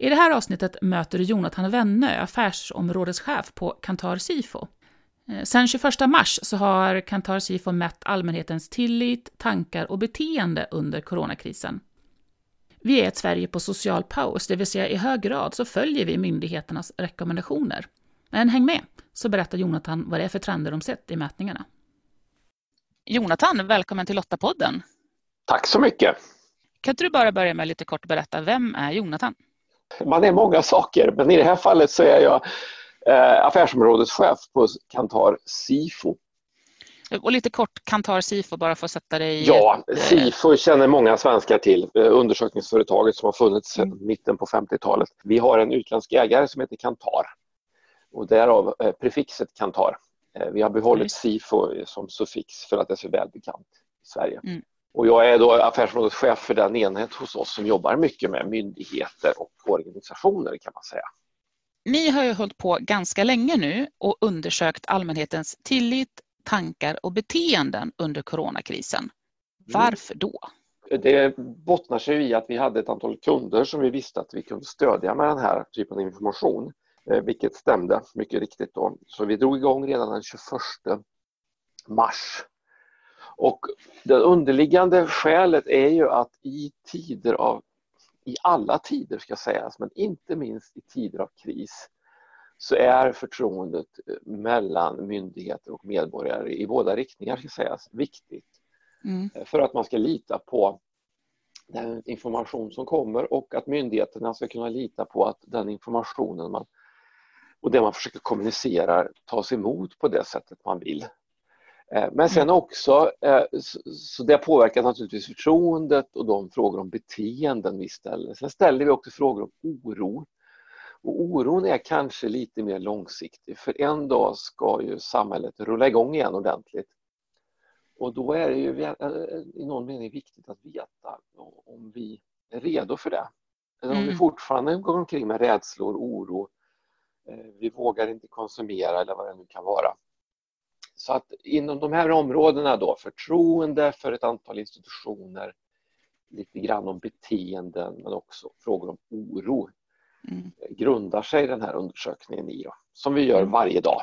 I det här avsnittet möter du Jonathan Wennö, affärsområdeschef på Kantar Sifo. Eh, Sen 21 mars så har Kantar Sifo mätt allmänhetens tillit, tankar och beteende under coronakrisen. Vi är ett Sverige på social paus, det vill säga i hög grad så följer vi myndigheternas rekommendationer. Men häng med, så berättar Jonathan vad det är för trender de sett i mätningarna. Jonathan, välkommen till Lottapodden. Tack så mycket. Kan inte du bara börja med att lite kort berätta, vem är Jonathan? Man är många saker, men i det här fallet så är jag eh, affärsområdeschef på Kantar Sifo. Och lite kort Kantar Sifo bara för att sätta dig i... Ja, eh, Sifo känner många svenskar till. Eh, Undersökningsföretaget som har funnits sedan Mm. mitten på 50-talet. Vi har en utländsk ägare som heter Kantar och därav eh, prefixet Kantar. Eh, Vi har behållit Just. Sifo som suffix för att det är så välbekant i Sverige. Mm. Och jag är då affärsområdeschef för den enhet hos oss som jobbar mycket med myndigheter och organisationer kan man säga. Ni har ju hållit på ganska länge nu och undersökt allmänhetens tillit, tankar och beteenden under coronakrisen. Varför då? Det bottnar sig i att vi hade ett antal kunder som vi visste att vi kunde stödja med den här typen av information, eh, vilket stämde mycket riktigt. Då. Så vi drog igång redan den 21 mars. Och det underliggande skälet är ju att i tider av, i alla tider ska sägas, men inte minst i tider av kris, så är förtroendet mellan myndigheter och medborgare i båda riktningar ska sägas viktigt Mm. för att man ska lita på den information som kommer och att myndigheterna ska kunna lita på att den informationen man, och det man försöker kommunicera tas emot på det sättet man vill. Eh, Men sen också, eh, så- det påverkar naturligtvis förtroendet och de frågor om beteenden vi ställer. Sen ställer vi också frågor om oro. Och oron är kanske lite mer långsiktig för en dag ska ju samhället rulla igång igen ordentligt. Och då är det ju vä- i någon mening viktigt att veta om vi är redo för det. Eller om vi Mm. fortfarande går omkring med rädslor, oro, eh, vi vågar inte konsumera eller vad det nu kan vara. Så att inom de här områdena då, förtroende för ett antal institutioner, lite grann om beteenden men också frågor om oro Mm. grundar sig den här undersökningen i, då, som vi gör Mm. varje dag.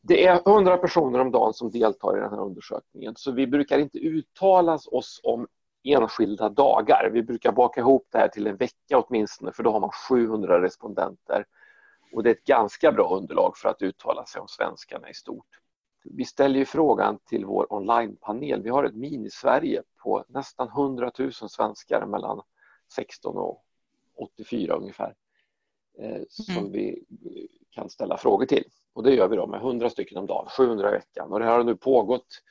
Det är 100 personer om dagen som deltar i den här undersökningen så vi brukar inte uttala oss om enskilda dagar. Vi brukar baka ihop det här till en vecka åtminstone för då har man 700 respondenter och det är ett ganska bra underlag för att uttala sig om svenskarna i stort. Vi ställer ju frågan till vår onlinepanel. Vi har ett mini-Sverige på nästan 100 000 svenskar mellan 16 och 84 ungefär eh, som Mm. vi kan ställa frågor till. Och det gör vi då med 100 stycken om dagen, 700 i veckan. Och det här har nu pågått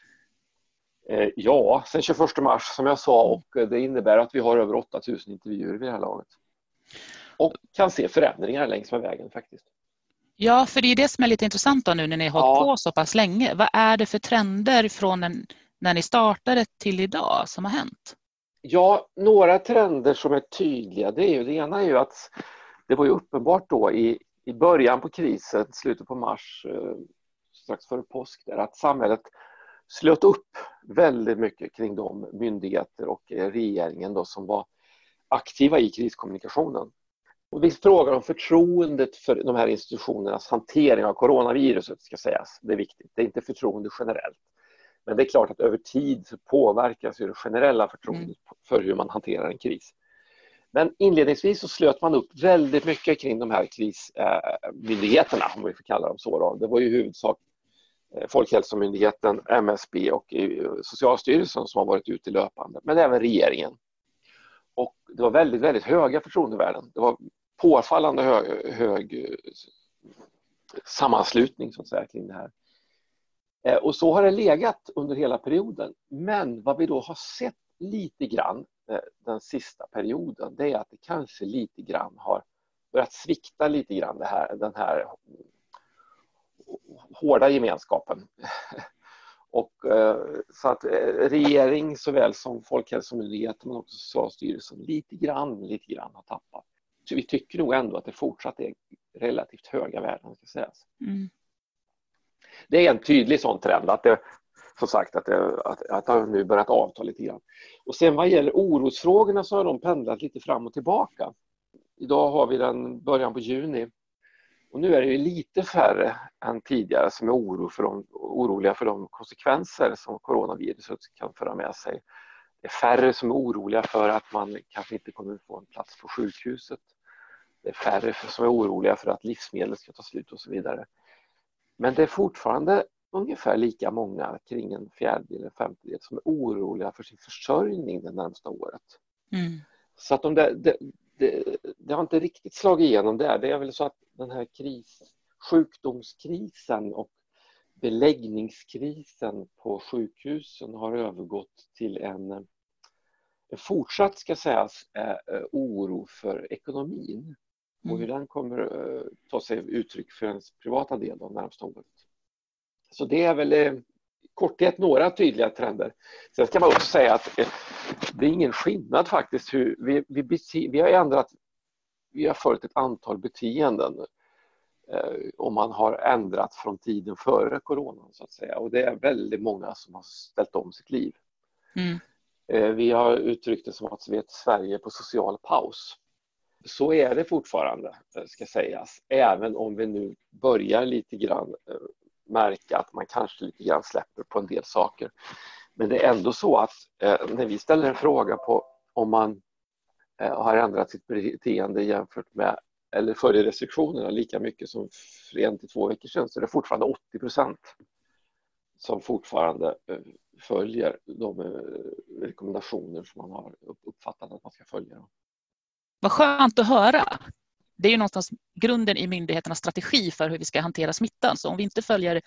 eh, ja, sedan 21 mars som jag sa och eh, det innebär att vi har över 8000 intervjuer vid det här laget. Och kan se förändringar längs med vägen faktiskt. Ja, för det är det som är lite intressant då nu när ni har Ja. hållit på så pass länge. Vad är det för trender från en, när ni startade till idag som har hänt? Ja, några trender som är tydliga, det, är ju, det ena är ju att det var ju uppenbart då i, i början på krisen, slutet på mars, eh, strax före påsk, där, att samhället slöt upp väldigt mycket kring de myndigheter och eh, regeringen då som var aktiva i kriskommunikationen. Och vi frågar om förtroendet för de här institutionernas hantering av coronaviruset, ska sägas. Det är viktigt. Det är inte förtroende generellt. Men det är klart att över tid så påverkas ju det generella förtroendet för hur man hanterar en kris. Men inledningsvis så slöt man upp väldigt mycket kring de här krismyndigheterna, om vi får kalla dem så. Då. Det var ju i huvudsak eh, Folkhälsomyndigheten, MSB och eh, Socialstyrelsen som har varit ute löpande, men även regeringen. Och det var väldigt, väldigt höga förtroendevärden. Det var påfallande hög, hög sammanslutning så att säga, kring det här. Eh, och så har det legat under hela perioden. Men vad vi då har sett lite grann eh, den sista perioden, det är att det kanske lite grann har börjat svikta lite grann det här, den här hårda gemenskapen. Och, eh, så att regering såväl som Folkhälsomyndigheten men också Socialstyrelsen lite grann, lite grann har tappat. Så vi tycker nog ändå att det fortsatt är relativt höga värden. Ska sägas. Mm. Det är en tydlig sån trend att det, som sagt, att det, att, att det har nu börjat avta lite grann. Och sen vad gäller orosfrågorna så har de pendlat lite fram och tillbaka. Idag har vi den början på juni och nu är det lite färre än tidigare som är oro för de, oroliga för de konsekvenser som coronaviruset kan föra med sig. Det är färre som är oroliga för att man kanske inte kommer få en plats på sjukhuset. Det är färre som är oroliga för att livsmedel ska ta slut och så vidare. Men det är fortfarande ungefär lika många, kring en fjärdedel, en femtedel, som är oroliga för sin försörjning det närmsta året. Mm. Så att de där, det, det, det, har inte riktigt slagit igenom där. Det är väl så att den här kris, sjukdomskrisen och beläggningskrisen på sjukhusen har övergått till en, fortsatt, ska sägas, eh, oro för ekonomin och hur mm. den kommer eh, ta sig uttryck för ens privata del de närmsta året. Så det är väl i eh, korthet några tydliga trender. Sen ska man också säga att eh, det är ingen skillnad faktiskt. Hur vi, vi, vi har ändrat, vi har följt ett antal beteenden om man har ändrat från tiden före coronan så att säga och det är väldigt många som har ställt om sitt liv. Mm. Vi har uttryckt det som att vi är ett Sverige på social paus. Så är det fortfarande, eh, ska sägas, även om vi nu börjar lite grann eh, märka att man kanske lite grann släpper på en del saker. Men det är ändå så att eh, när vi ställer en fråga på om man har ändrat sitt beteende jämfört med eller följer restriktionerna lika mycket som för en till två veckor sedan så är det fortfarande 80 procent som fortfarande följer de rekommendationer som man har uppfattat att man ska följa. Vad skönt att höra. Det är ju någonstans grunden i myndigheternas strategi för hur vi ska hantera smittan. Så om vi inte följer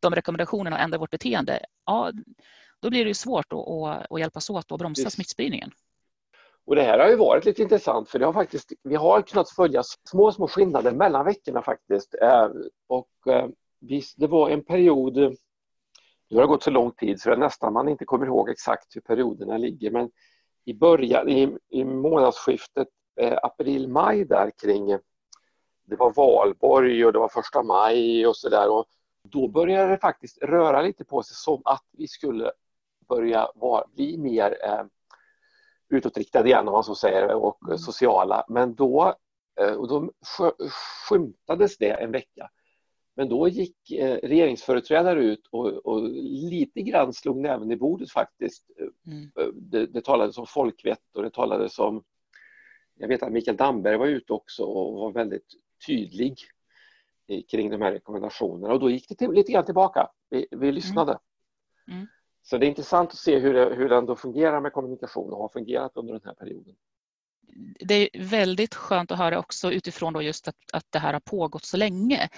de rekommendationerna och ändrar vårt beteende, ja, då blir det svårt att, att, att hjälpas åt och bromsa Just. smittspridningen. Och det här har ju varit lite intressant för det har faktiskt, vi har kunnat följa små, små skillnader mellan veckorna faktiskt. Eh, och eh, det var en period, nu har det gått så lång tid så det är nästan man inte kommer ihåg exakt hur perioderna ligger, men i början, i, i månadsskiftet april-maj där kring det var valborg och det var första maj och så där. då började det faktiskt röra lite på sig som att vi skulle börja var, bli mer eh, utåtriktade igen om man så säger och mm. sociala. Men då, eh, och då skymtades det en vecka. Men då gick eh, regeringsföreträdare ut och, och, lite grann slog näven i bordet faktiskt. Mm. Eh, det, det talades om folkvett och det talades om jag vet att Mikael Damberg var ute också och var väldigt tydlig kring de här rekommendationerna och då gick det till, lite grann tillbaka. Vi, vi mm. lyssnade. Mm. Mm. Så det är intressant att se hur det, hur det ändå fungerar med kommunikation och har fungerat under den här perioden. Det är väldigt skönt att höra också utifrån då just att, att det här har pågått så länge.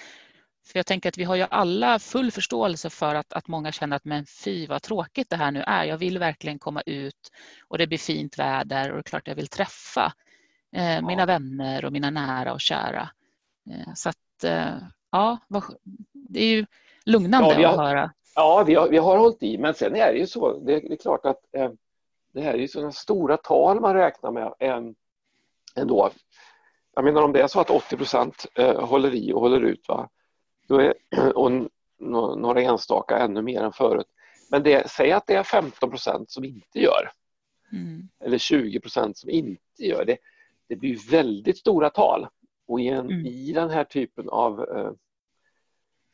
För jag tänker att vi har ju alla full förståelse för att, att många känner att men fy vad tråkigt det här nu är. Jag vill verkligen komma ut och det blir fint väder och det är klart jag vill träffa eh, mina vänner och mina nära och kära. Eh, så att eh, ja, det är ju lugnande ja, har, att höra. Ja, vi har, vi har hållit i, men sen är det ju så, det, det är klart att eh, det här är ju sådana stora tal man räknar med ändå. Jag menar om det är så att 80 procent håller i och håller ut, va? Då är, och några enstaka ännu mer än förut. Men det, säg att det är 15 procent som inte gör. Mm. Eller 20 procent som inte gör det det blir väldigt stora tal. Och i, en, mm. i den här typen av eh,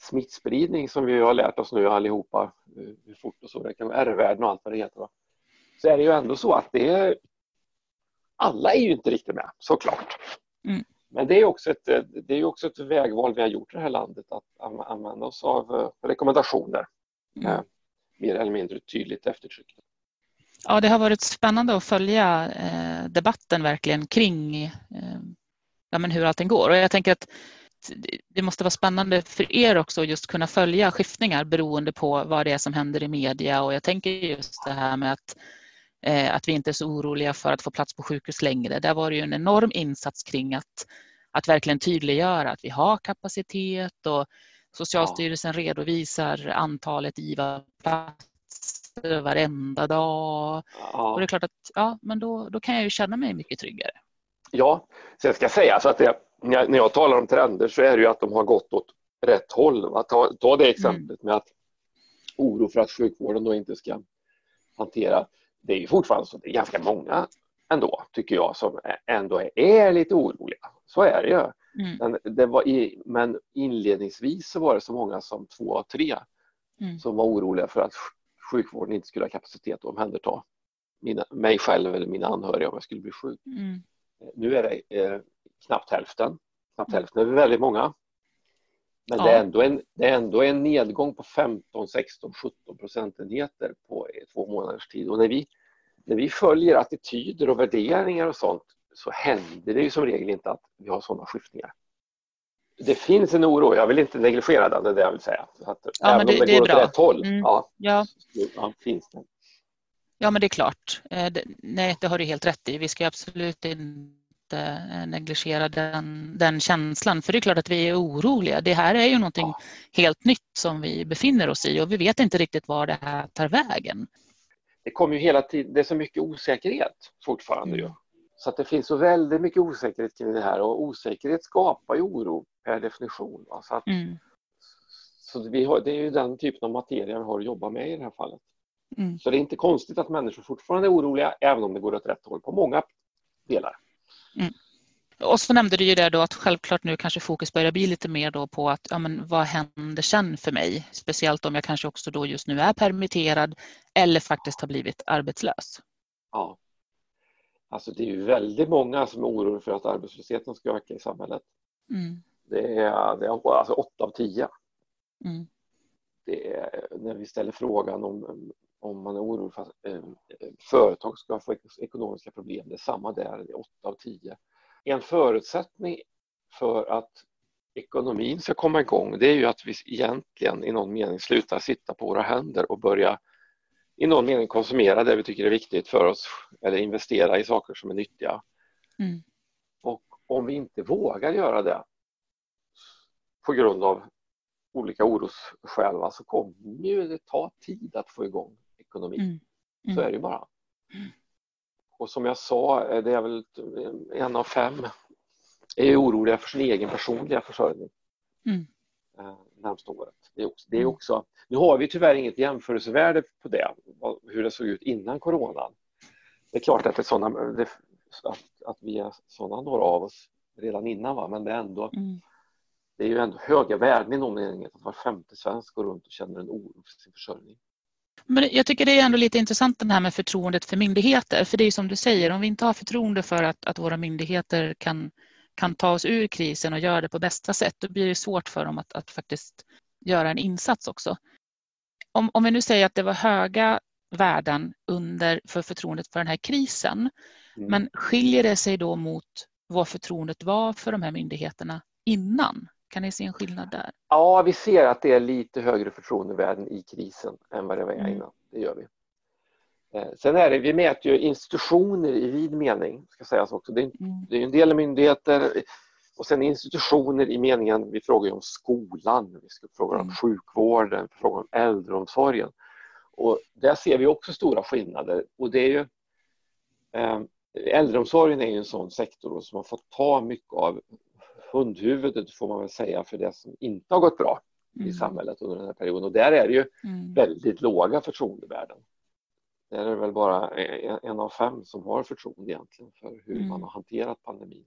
smittspridning som vi har lärt oss nu allihopa, eh, hur fort och så det kan vara, R-värden och allt vad det heter, va? så är det ju ändå så att det är, alla är ju inte riktigt med, såklart. Mm. Men det är, också ett, eh, det är också ett vägval vi har gjort i det här landet, att använda oss av eh, rekommendationer. Mm. mer eller mindre tydligt eftertryck. Ja, det har varit spännande att följa eh, debatten verkligen kring eh, ja, men hur allting går. Och jag tänker att det måste vara spännande för er också att just kunna följa skiftningar beroende på vad det är som händer i media. Och jag tänker just det här med att, eh, att vi inte är så oroliga för att få plats på sjukhus längre. Där var det ju en enorm insats kring att, att verkligen tydliggöra att vi har kapacitet och Socialstyrelsen redovisar antalet IVA-platser varenda dag. Ja. Och det är klart att ja, men då, då kan jag ju känna mig mycket tryggare. Ja, sen ska jag säga så att det, när jag talar om trender så är det ju att de har gått åt rätt håll. Ta, ta det exemplet mm. med att oro för att sjukvården då inte ska hantera. Det är ju fortfarande så, det är ganska många ändå, tycker jag, som ändå är, är lite oroliga. Så är det ju. Mm. Men, det var i, men inledningsvis så var det så många som två av tre mm. som var oroliga för att sjukvården inte skulle ha kapacitet att omhänderta mina, mig själv eller mina anhöriga om jag skulle bli sjuk. Mm. Nu är det eh, knappt hälften. Knappt hälften är väldigt många. Men ja. det, är ändå en, det är ändå en nedgång på 15, 16, 17 procentenheter på två månaders tid. Och när vi, när vi följer attityder och värderingar och sånt så händer det ju som regel inte att vi har sådana skiftningar. Det finns en oro, jag vill inte negligera den, det är det jag vill säga. Att ja, även det, om det, det går åt rätt håll, mm. ja, ja. ja, finns det. Ja, men det är klart. Eh, nej, det har du helt rätt i. Vi ska absolut inte negligera den, den känslan. För det är klart att vi är oroliga. Det här är ju någonting ja. helt nytt som vi befinner oss i och vi vet inte riktigt var det här tar vägen. Det kommer ju hela tiden, det är så mycket osäkerhet fortfarande ju. Mm. Så att det finns så väldigt mycket osäkerhet kring det här och osäkerhet skapar ju oro per definition. Va? Så, att, mm. så vi har, det är ju den typen av materia vi har att jobba med i det här fallet. Mm. Så det är inte konstigt att människor fortfarande är oroliga även om det går åt rätt håll på många delar. Mm. Och så nämnde du ju det då att självklart nu kanske fokus börjar bli lite mer då på att ja, men vad händer sen för mig? Speciellt om jag kanske också då just nu är permitterad eller faktiskt har blivit arbetslös. Ja. Alltså det är ju väldigt många som är oroliga för att arbetslösheten ska öka i samhället. Mm. Det är, det är alltså åtta av tio. Mm. Det är, när vi ställer frågan om, om man är orolig för att eh, företag ska få ekonomiska problem, det är samma där, det är åtta av tio. En förutsättning för att ekonomin ska komma igång, det är ju att vi egentligen i någon mening slutar sitta på våra händer och börja i någon mening konsumera det vi tycker är viktigt för oss eller investera i saker som är nyttiga. Mm. Och om vi inte vågar göra det på grund av olika orosskäl så kommer ju det ta tid att få igång ekonomin. Mm. Mm. Så är det ju bara. Mm. Och som jag sa, det är väl en av fem är oroliga för sin egen personliga försörjning. Mm. Eh, närmsta året. Det är, också, det är mm. också, nu har vi tyvärr inget jämförelsevärde på det, hur det såg ut innan coronan. Det är klart att, det är såna, det, att, att vi är sådana några av oss redan innan, va? men det är ändå mm. det är ju ändå höga värden i någon mening att var femte svensk går runt och känner en oro för sin försörjning. Men jag tycker det är ändå lite intressant det här med förtroendet för myndigheter. För det är som du säger, om vi inte har förtroende för att, att våra myndigheter kan, kan ta oss ur krisen och göra det på bästa sätt, då blir det svårt för dem att, att faktiskt göra en insats också. Om, om vi nu säger att det var höga värden under för förtroendet för den här krisen, mm. men skiljer det sig då mot vad förtroendet var för de här myndigheterna innan? Kan ni se en skillnad där? Ja, vi ser att det är lite högre förtroendevärden i krisen än vad det var mm. innan. Det gör vi. Eh, sen är det, vi mäter ju institutioner i vid mening, ska sägas också. Det är, mm. det är en del myndigheter och sen institutioner i meningen, vi frågar om skolan, vi ska fråga om mm. sjukvården, vi frågar om äldreomsorgen. Och där ser vi också stora skillnader och det är ju eh, Äldreomsorgen är ju en sån sektor som har fått ta mycket av hundhuvudet får man väl säga för det som inte har gått bra mm. i samhället under den här perioden. Och där är det ju mm. väldigt låga förtroendevärden. Där är det väl bara en av fem som har förtroende egentligen för hur mm. man har hanterat pandemin.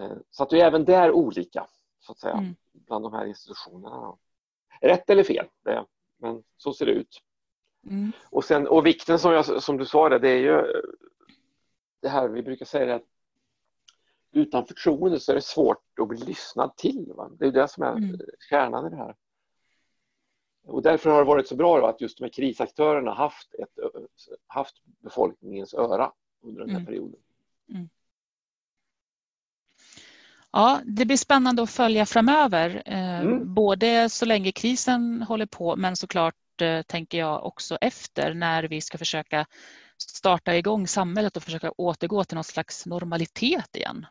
Eh, så att det är även där olika, så att säga, mm. bland de här institutionerna. Rätt eller fel, det, men så ser det ut. Mm. Och, sen, och vikten som, jag, som du sa, det, det är ju det här vi brukar säga att utan förtroende så är det svårt att bli lyssnad till. Va? Det är det som är mm. kärnan i det här. Och därför har det varit så bra att just de här krisaktörerna haft, ett, haft befolkningens öra under den här mm. perioden. Mm. Ja, det blir spännande att följa framöver, eh, mm. både så länge krisen håller på men såklart eh, tänker jag också efter när vi ska försöka starta igång samhället och försöka återgå till någon slags normalitet igen.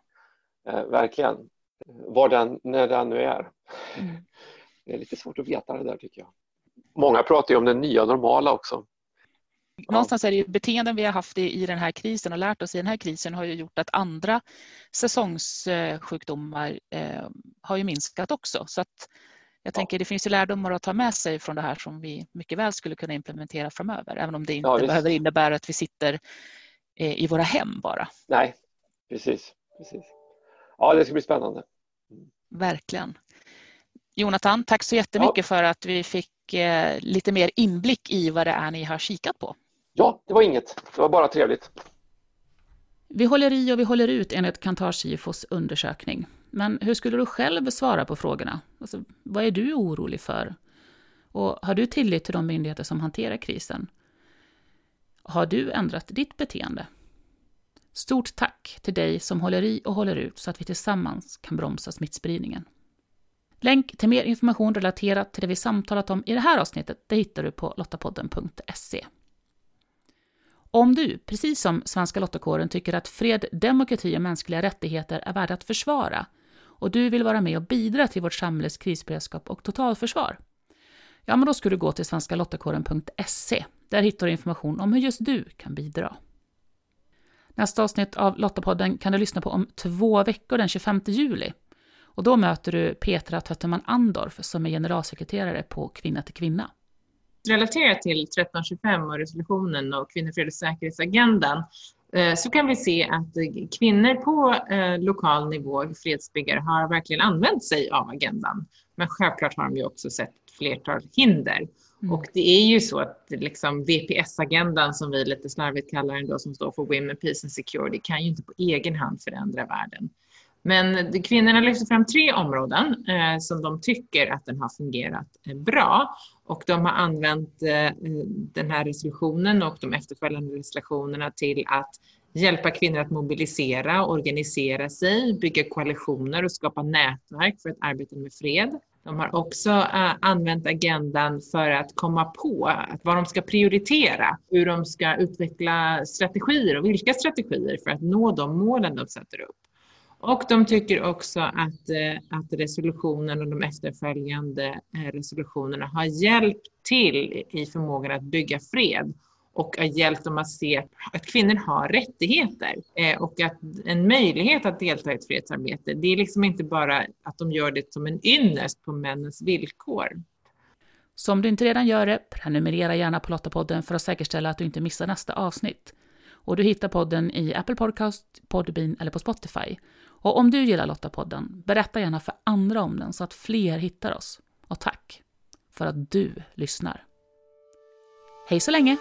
Eh, verkligen. Var den, när den nu är. Mm. Det är lite svårt att veta det där tycker jag. Många pratar ju om det nya normala också. Någonstans är det ju beteenden vi har haft i, i den här krisen och lärt oss i den här krisen har ju gjort att andra säsongssjukdomar eh, har ju minskat också. Så att jag tänker det finns ju lärdomar att ta med sig från det här som vi mycket väl skulle kunna implementera framöver, även om det inte ja, behöver innebära att vi sitter eh, i våra hem bara. Nej, precis. precis. Ja, det ska bli spännande. Verkligen. Jonathan, tack så jättemycket ja. för att vi fick eh, lite mer inblick i vad det är ni har kikat på. Ja, det var inget. Det var bara trevligt. Vi håller i och vi håller ut enligt Kantar Sifos undersökning. Men hur skulle du själv svara på frågorna? Alltså, vad är du orolig för? Och har du tillit till de myndigheter som hanterar krisen? Har du ändrat ditt beteende? Stort tack till dig som håller i och håller ut så att vi tillsammans kan bromsa smittspridningen. Länk till mer information relaterat till det vi samtalat om i det här avsnittet det hittar du på lottapodden.se. Om du, precis som Svenska Lottakåren, tycker att fred, demokrati och mänskliga rättigheter är värda att försvara och du vill vara med och bidra till vårt samhälles krisberedskap och totalförsvar, ja, men då ska du gå till svenskalottakåren.se. Där hittar du information om hur just du kan bidra. Nästa avsnitt av Lottapodden kan du lyssna på om två veckor, den 25 juli. Och då möter du Petra Tötterman Andorf som är generalsekreterare på Kvinna till Kvinna. Relaterat till 1325 och resolutionen och kvinnofred och säkerhetsagendan Eh, så kan vi se att kvinnor på eh, lokal nivå, fredsbyggare, har verkligen använt sig av agendan. Men självklart har de ju också sett flertal hinder. Mm. Och det är ju så att liksom VPS-agendan, som vi lite slarvigt kallar den då, som står för Women, Peace and Security, kan ju inte på egen hand förändra världen. Men kvinnorna lyfter fram tre områden eh, som de tycker att den har fungerat eh, bra. Och de har använt eh, den här resolutionen och de efterföljande resolutionerna till att hjälpa kvinnor att mobilisera, organisera sig, bygga koalitioner och skapa nätverk för att arbeta med fred. De har också eh, använt agendan för att komma på vad de ska prioritera, hur de ska utveckla strategier och vilka strategier för att nå de målen de sätter upp. Och de tycker också att, eh, att resolutionen och de efterföljande eh, resolutionerna har hjälpt till i förmågan att bygga fred och har hjälpt dem att se att kvinnor har rättigheter eh, och att en möjlighet att delta i ett fredsarbete. Det är liksom inte bara att de gör det som en ynnest på männens villkor. Så om du inte redan gör det, prenumerera gärna på Lottapodden för att säkerställa att du inte missar nästa avsnitt. Och du hittar podden i Apple Podcast, Podbean eller på Spotify. Och om du gillar Lottapodden, berätta gärna för andra om den så att fler hittar oss. Och tack för att du lyssnar. Hej så länge!